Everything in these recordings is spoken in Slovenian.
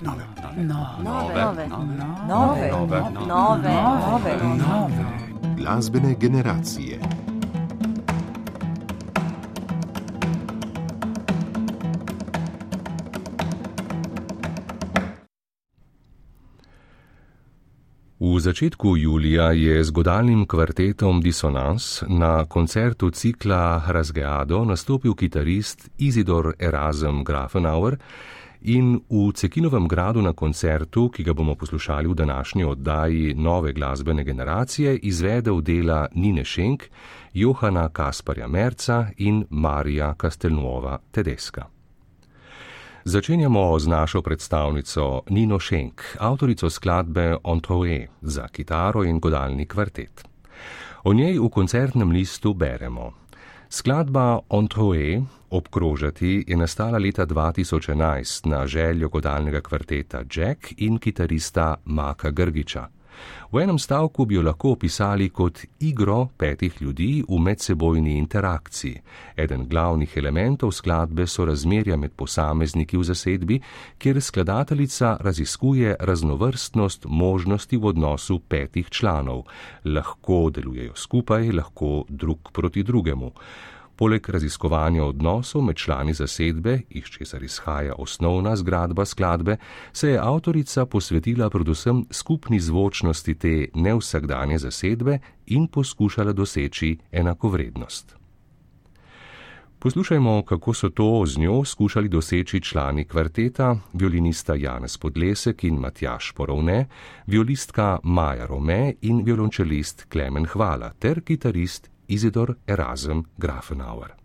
nove, nove, nove, nove, nove, nove, nove. Glasbene generacije. V začetku julija je z godalnim kvartetom Dissonance na koncertu cikla Razgeado nastopil kitarist Izidor Erasm Grafenauer in v Cekinovem gradu na koncertu, ki ga bomo poslušali v današnji oddaji nove glasbene generacije, izvedel dela Nine Šenk, Johana Kasparja Merca in Marija Kastelnova Tedeska. Začenjamo z našo predstavnico Nino Šenk, avtorico skladbe Entouré za kitaro in godalni kvartet. O njej v koncertnem listu beremo. Skladba Entouré obkrožati je nastala leta 2011 na željo godalnega kvarteta Jack in kitarista Maka Grgiča. V enem stavku bi jo lahko opisali kot igro petih ljudi v medsebojni interakciji. Eden glavnih elementov skladbe so razmerja med posamezniki v zasedbi, kjer skladateljica raziskuje raznovrstnost možnosti v odnosu petih članov. Lahko delujejo skupaj, lahko drug proti drugemu. Poleg raziskovanja odnosov med člani zasedbe, iz česar izhaja osnovna zgradba skladbe, se je avtorica posvetila predvsem skupni zvočnosti te nevsakdanje zasedbe in poskušala doseči enakovrednost. Poslušajmo, kako so to z njo skušali doseči člani kvarteta, violinista Janez Podlesek in Matjaš Porovne, violistka Maja Rome in violončelist Klemen Hvala ter kitarist Isidor Erasm Grafenauer.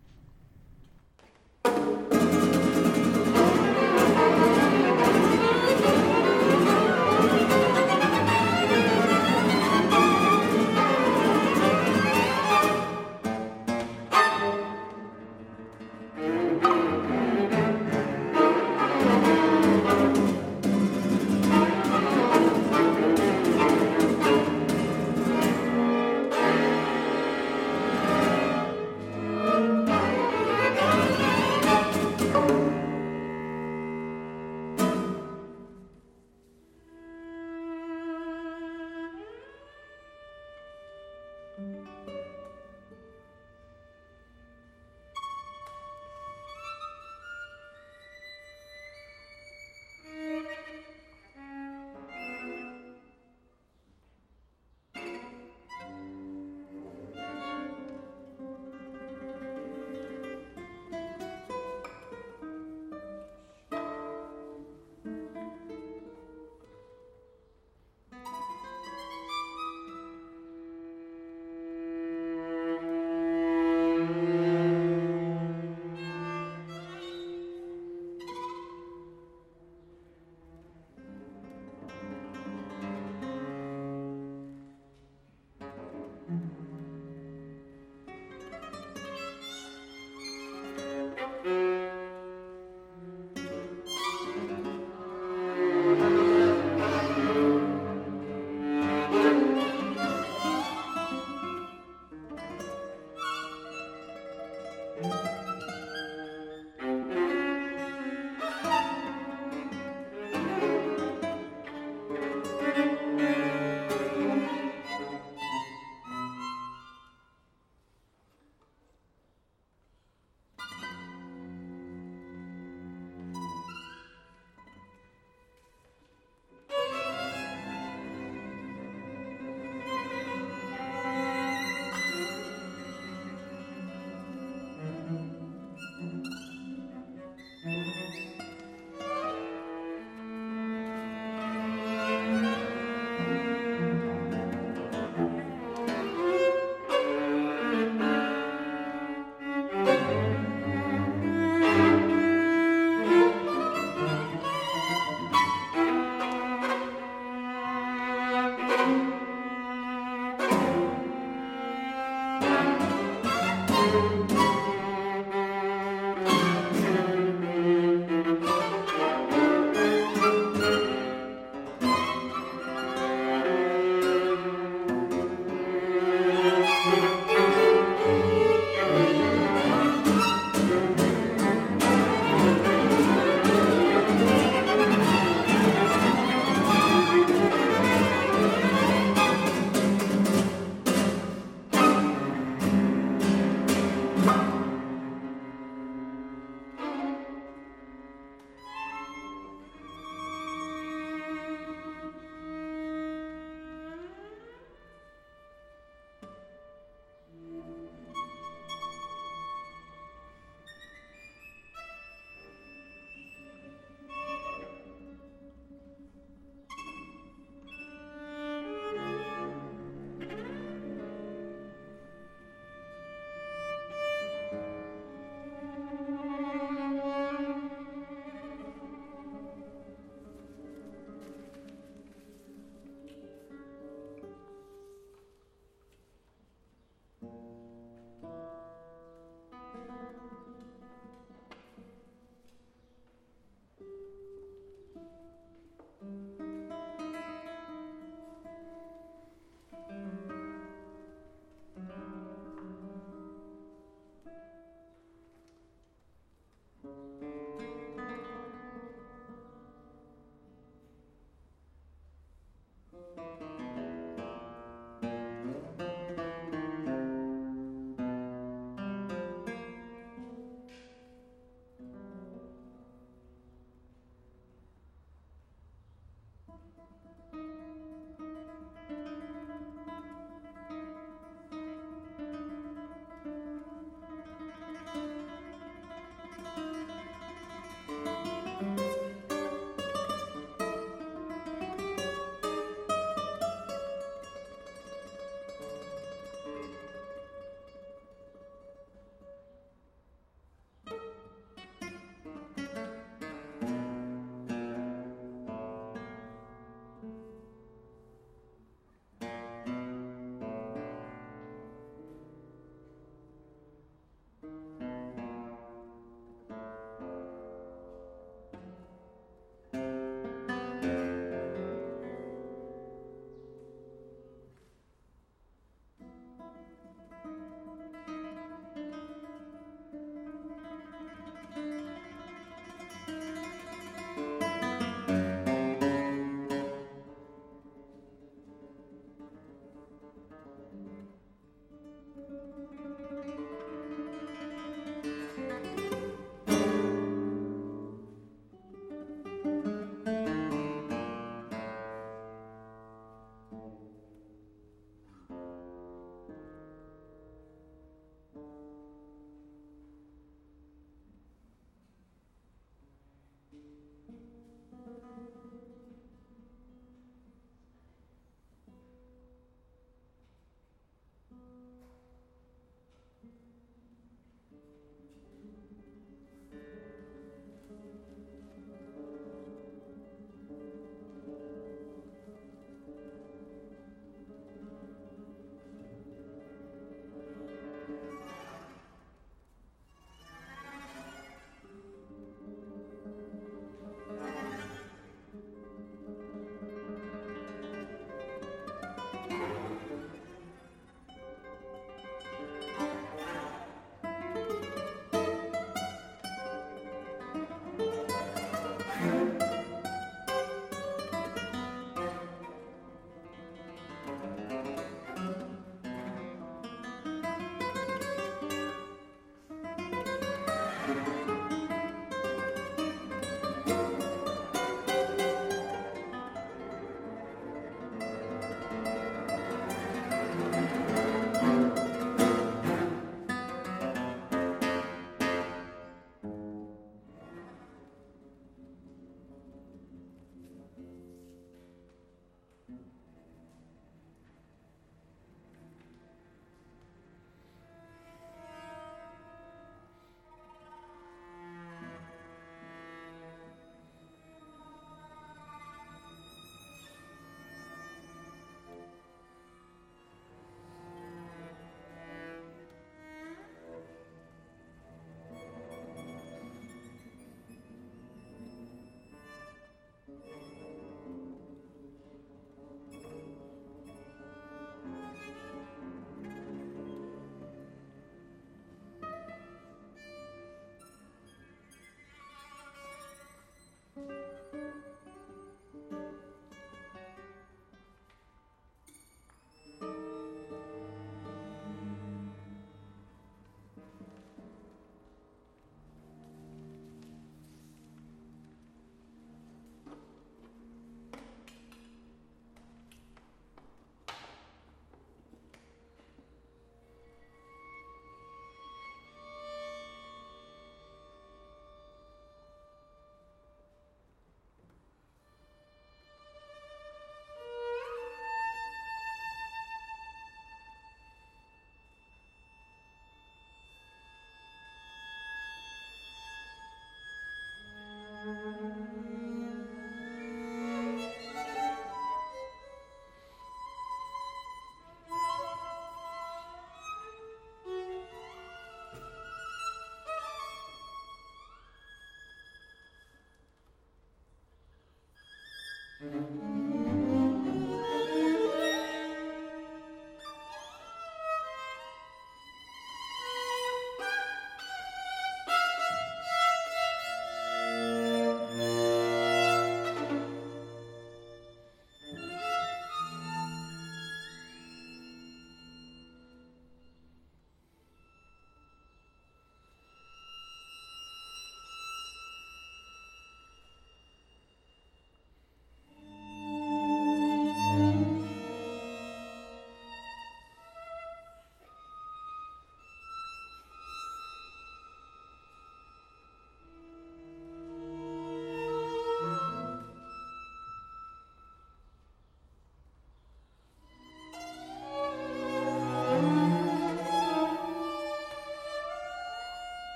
Mm-hmm.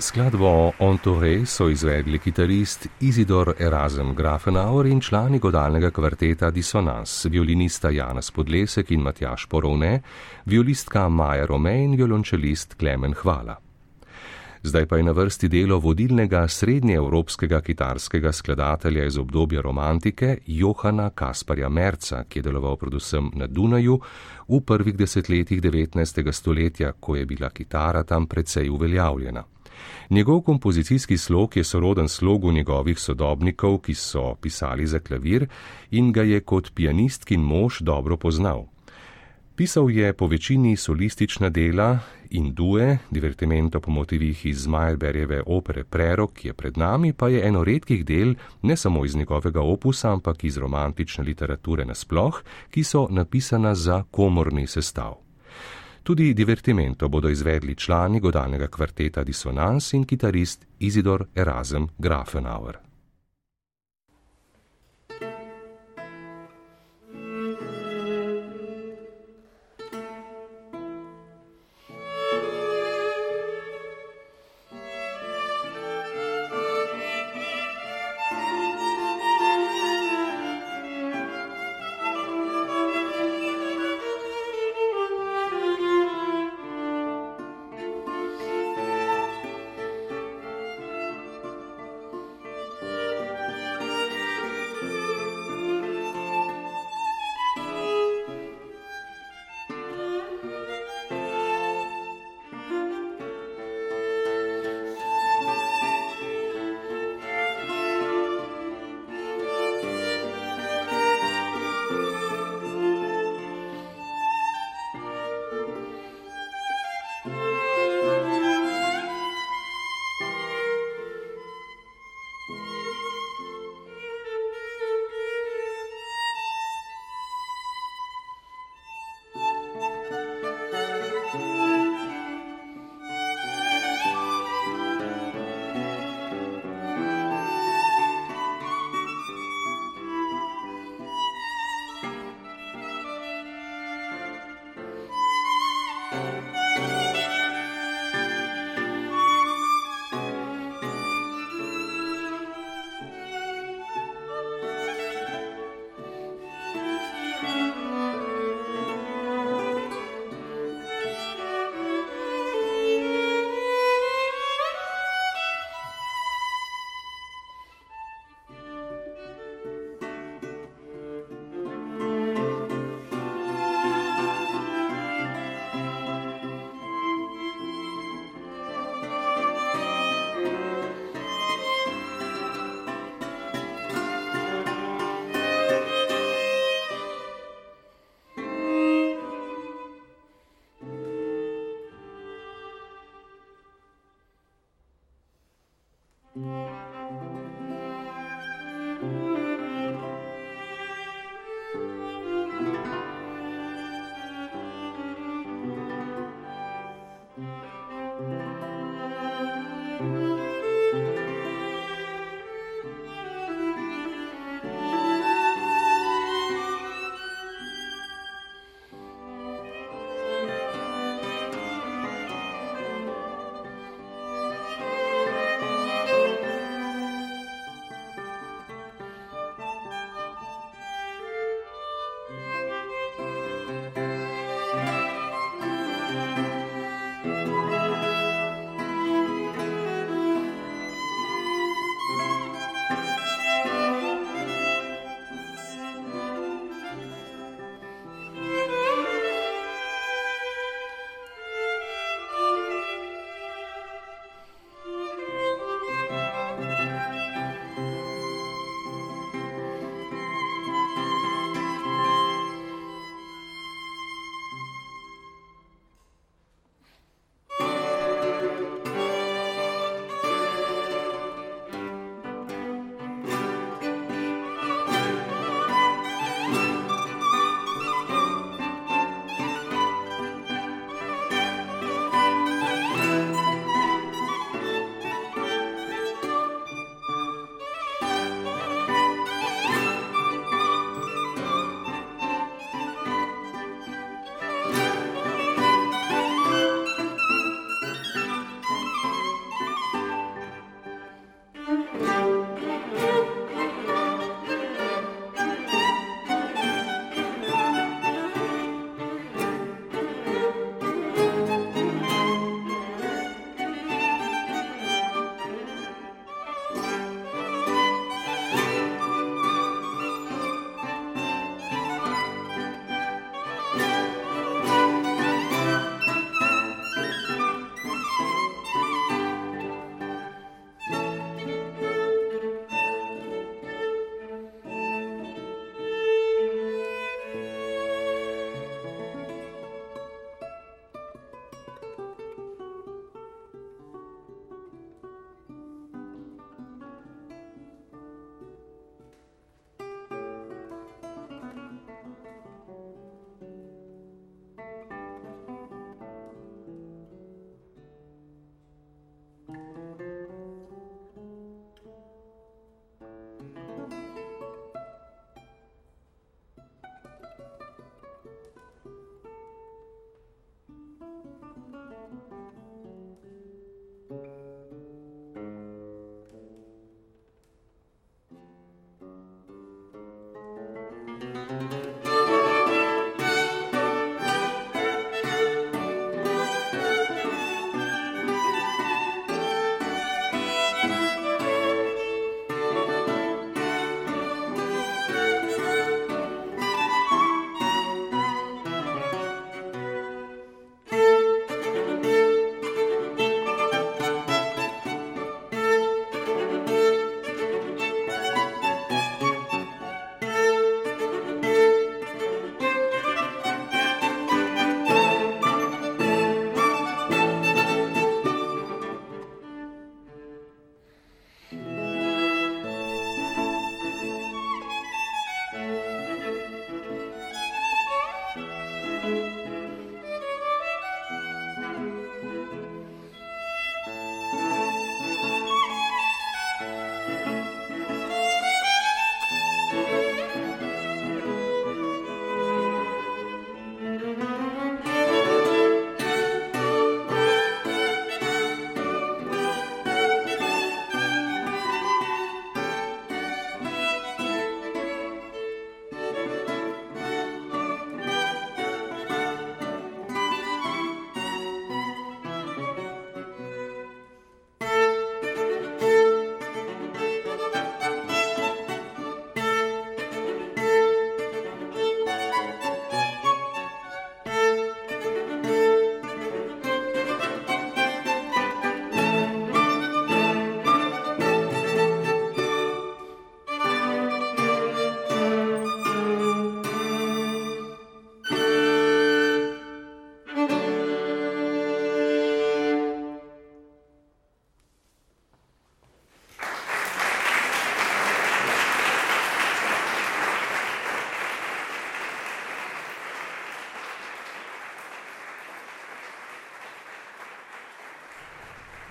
Skladbo Entouré so izvedli kitarist Izidor Erasem Grafenauer in člani godalnega kvarteta Dissonance, violinista Janas Podlesek in Matjaš Porovne, violistka Maja Rome in violončelist Klemen Hvala. Zdaj pa je na vrsti delo vodilnega srednjeevropskega kitarskega skladatelja iz obdobja romantike Johana Kasparja Merca, ki je deloval predvsem na Dunaju v prvih desetletjih 19. stoletja, ko je bila kitara tam precej uveljavljena. Njegov kompozicijski slog je soroden slogu njegovih sodobnikov, ki so pisali za klavir in ga je kot pianistkin mož dobro poznal. Pisal je po večini solistična dela in due, divertimento po motivih iz Majerberjeve opere Prerok, ki je pred nami, pa je eno redkih del ne samo iz njegovega opusa, ampak iz romantične literature nasploh, ki so napisana za komorni sestav. Tudi divertimento bodo izvedli člani godalnega kvarteta Dissonance in kitarist Izidor Erasem Grafenauer.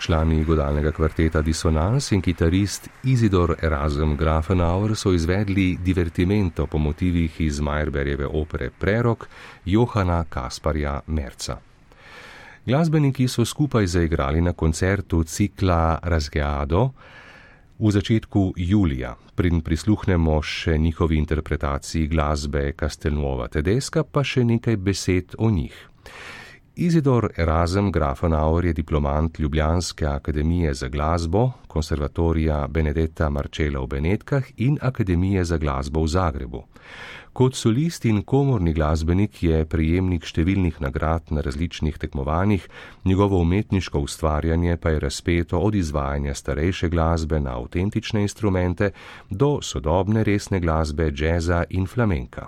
Člani godalnega kvarteta Dissonance in kitarist Isidor Erasm Grafenauer so izvedli divertimento po motivih iz Meyerberjeve opere Prerok Johana Kasparja Merca. Glasbeniki so skupaj zaigrali na koncertu cikla Razgeado v začetku julija. Prin prisluhnemo še njihovi interpretaciji glasbe Castelnuova Tedeska, pa še nekaj besed o njih. Izidor Erasm Grafenauer je diplomant Ljubljanske akademije za glasbo, konservatorija Benedetta Marčela v Benetkah in Akademije za glasbo v Zagrebu. Kot solist in komorni glasbenik je prejemnik številnih nagrad na različnih tekmovanjih, njegovo umetniško ustvarjanje pa je razpeto od izvajanja starejše glasbe na avtentične instrumente do sodobne resne glasbe, džeza in flamenka.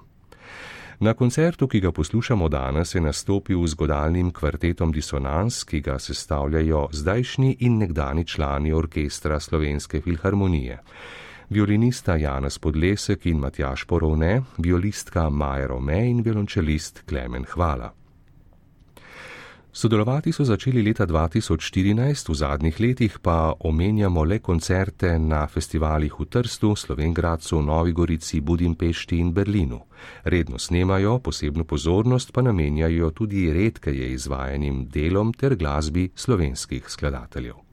Na koncertu, ki ga poslušamo danes, je nastopil z godalnim kvartetom Dissonance, ki ga sestavljajo zdajšnji in nekdani člani orkestra Slovenske filharmonije. Violinista Janez Podlesek in Matjaš Porovne, violistka Maja Rome in violončelist Klemen Hvala. Sodelovati so začeli leta 2014, v zadnjih letih pa omenjamo le koncerte na festivalih v Trstu, Slovengradcu, Novi Gorici, Budimpešti in Berlinu. Redno snemajo, posebno pozornost pa namenjajo tudi redkeje izvajanim delom ter glasbi slovenskih skladateljev.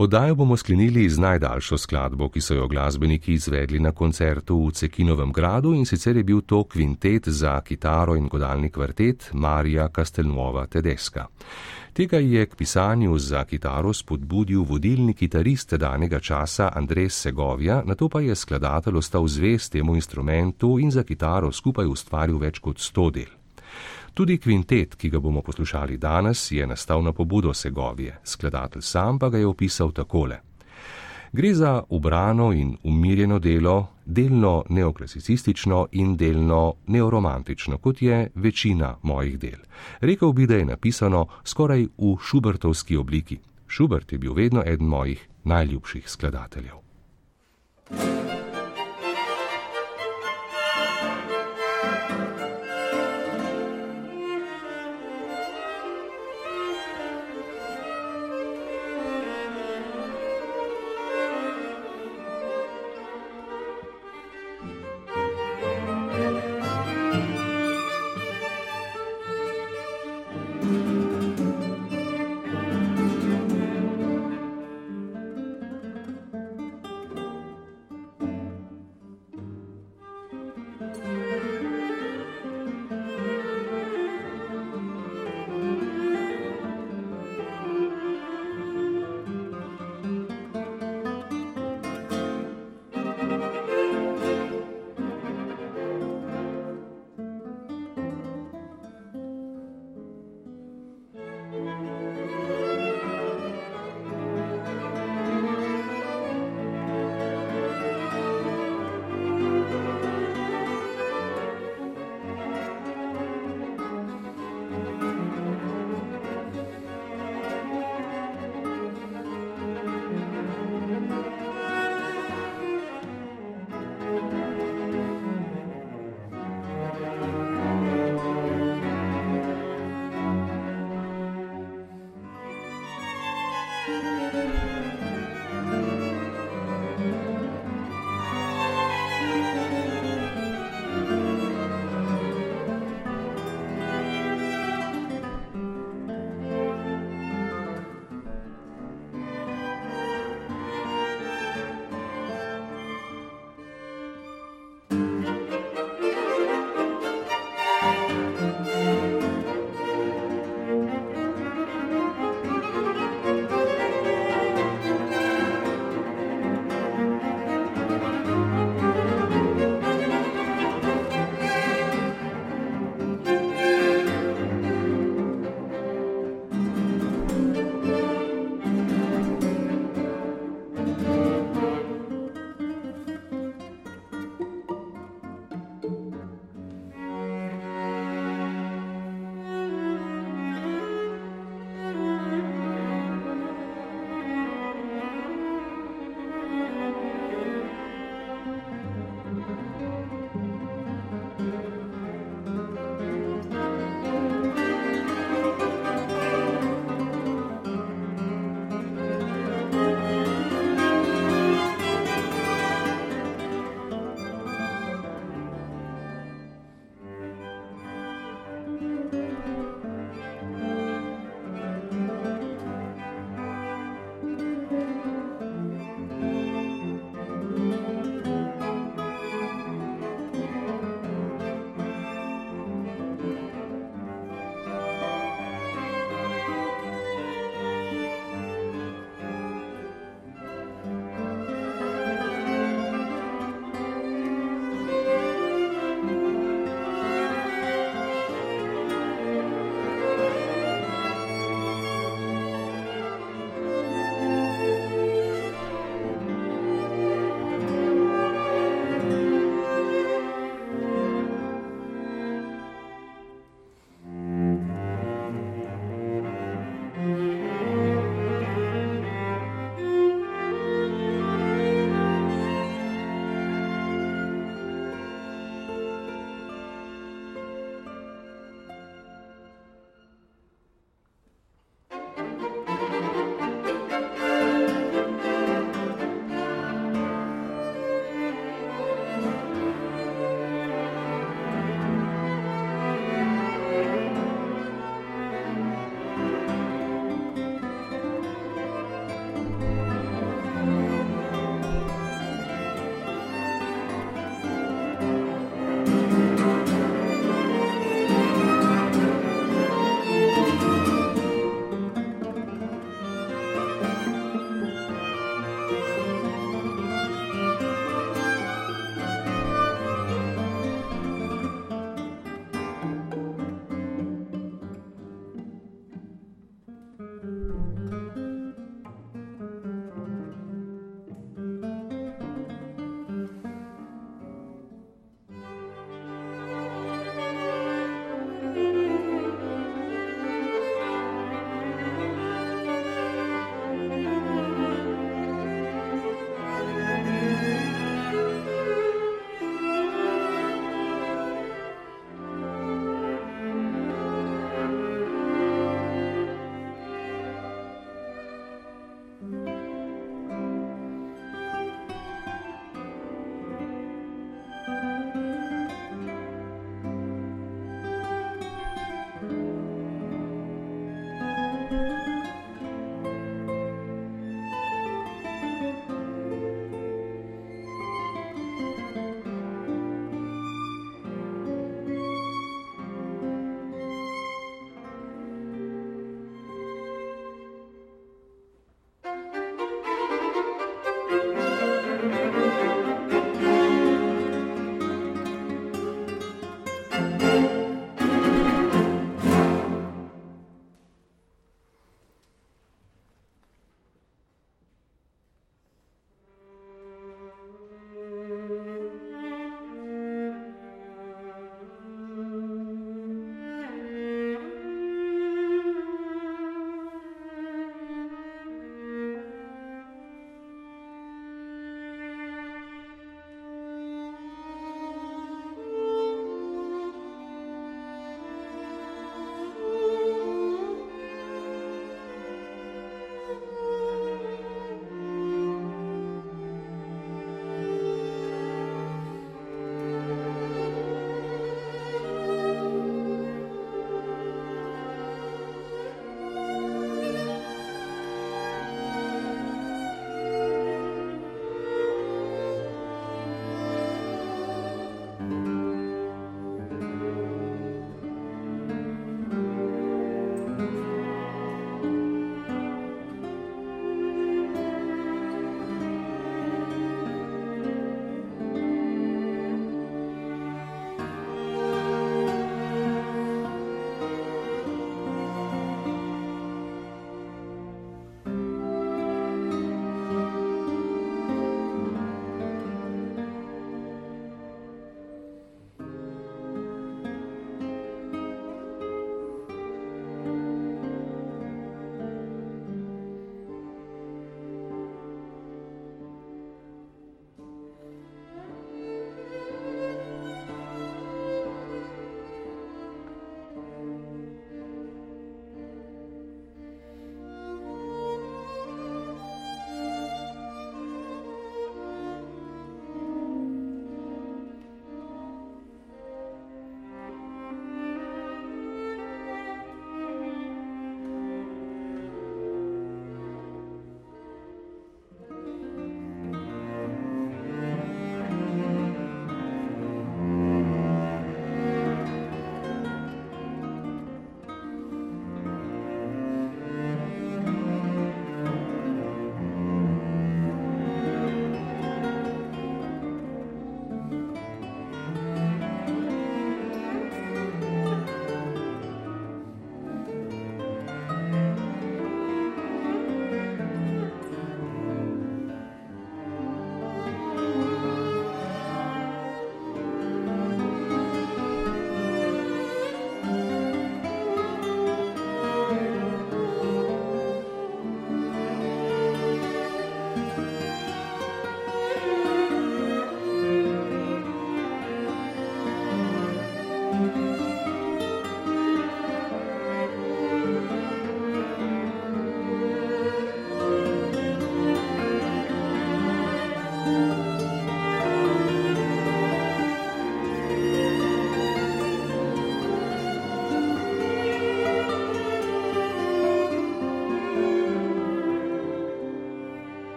Oddajo bomo sklenili z najdaljšo skladbo, ki so jo glasbeniki izvedli na koncertu v Cekinovem gradu in sicer je bil to kvintet za kitaro in godalni kvartet Marija Castelnuova Tedeska. Tega je k pisanju za kitaro spodbudil vodilni kitarist danega časa Andres Segovja, na to pa je skladatelj ostal zvest temu instrumentu in za kitaro skupaj ustvaril več kot sto del. Tudi kvintet, ki ga bomo poslušali danes, je nastal na pobudo Segovije, skladatelj sam pa ga je opisal takole. Gre za ubrano in umirjeno delo, delno neoklasicistično in delno neoromantično, kot je večina mojih del. Rekel bi, da je napisano skoraj v šubertovski obliki. Šubert je bil vedno eden mojih najljubših skladateljev.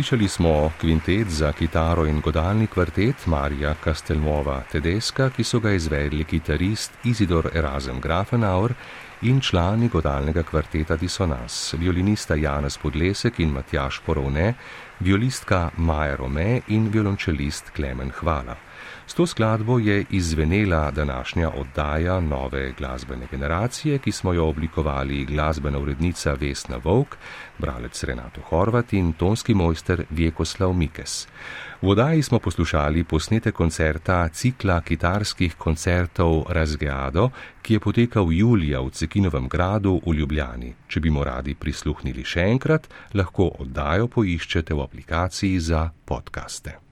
Slišali smo kvintet za kitaro in godalni kvartet Marija Kastelmova Tedeska, ki so ga izvedli kitarist Izidor Erasem Grafenauer in člani godalnega kvarteta Dissonans, violinista Janez Podlesek in Matjaš Porovne, violistka Maja Rome in violončelist Klemen Hvala. S to skladbo je izvenela današnja oddaja nove glasbene generacije, ki smo jo oblikovali glasbena urednica Vesna Vovk, bralec Renato Horvat in tonski mojster Vjekoslav Mikes. V oddaji smo poslušali posnete koncerta cikla kitarskih koncertov Razgeado, ki je potekal julija v Cekinovem gradu v Ljubljani. Če bi mu radi prisluhnili še enkrat, lahko oddajo poiščete v aplikaciji za podkaste.